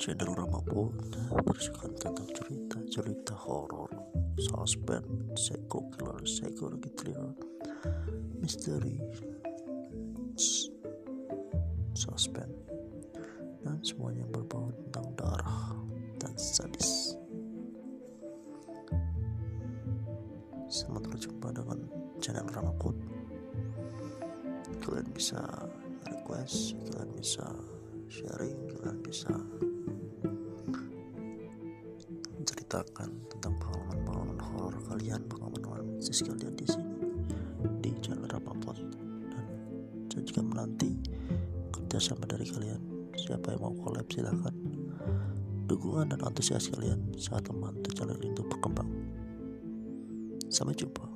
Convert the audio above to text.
channel Ramapun berisikan tentang cerita-cerita horor, suspense, psycho killer, psychology thriller, misteri, suspense, dan semuanya berbau tentang darah dan sadis. Selamat berjumpa dengan channel Ramapun. Kalian bisa request, kalian bisa sharing, kalian bisa menceritakan tentang pengalaman-pengalaman horor kalian, pengalaman-pengalaman mistis kalian di sini di channel Rapapot dan saya juga menanti kerjasama dari kalian. Siapa yang mau collab silahkan. Dukungan dan antusias kalian sangat membantu channel ini untuk berkembang. Sampai jumpa.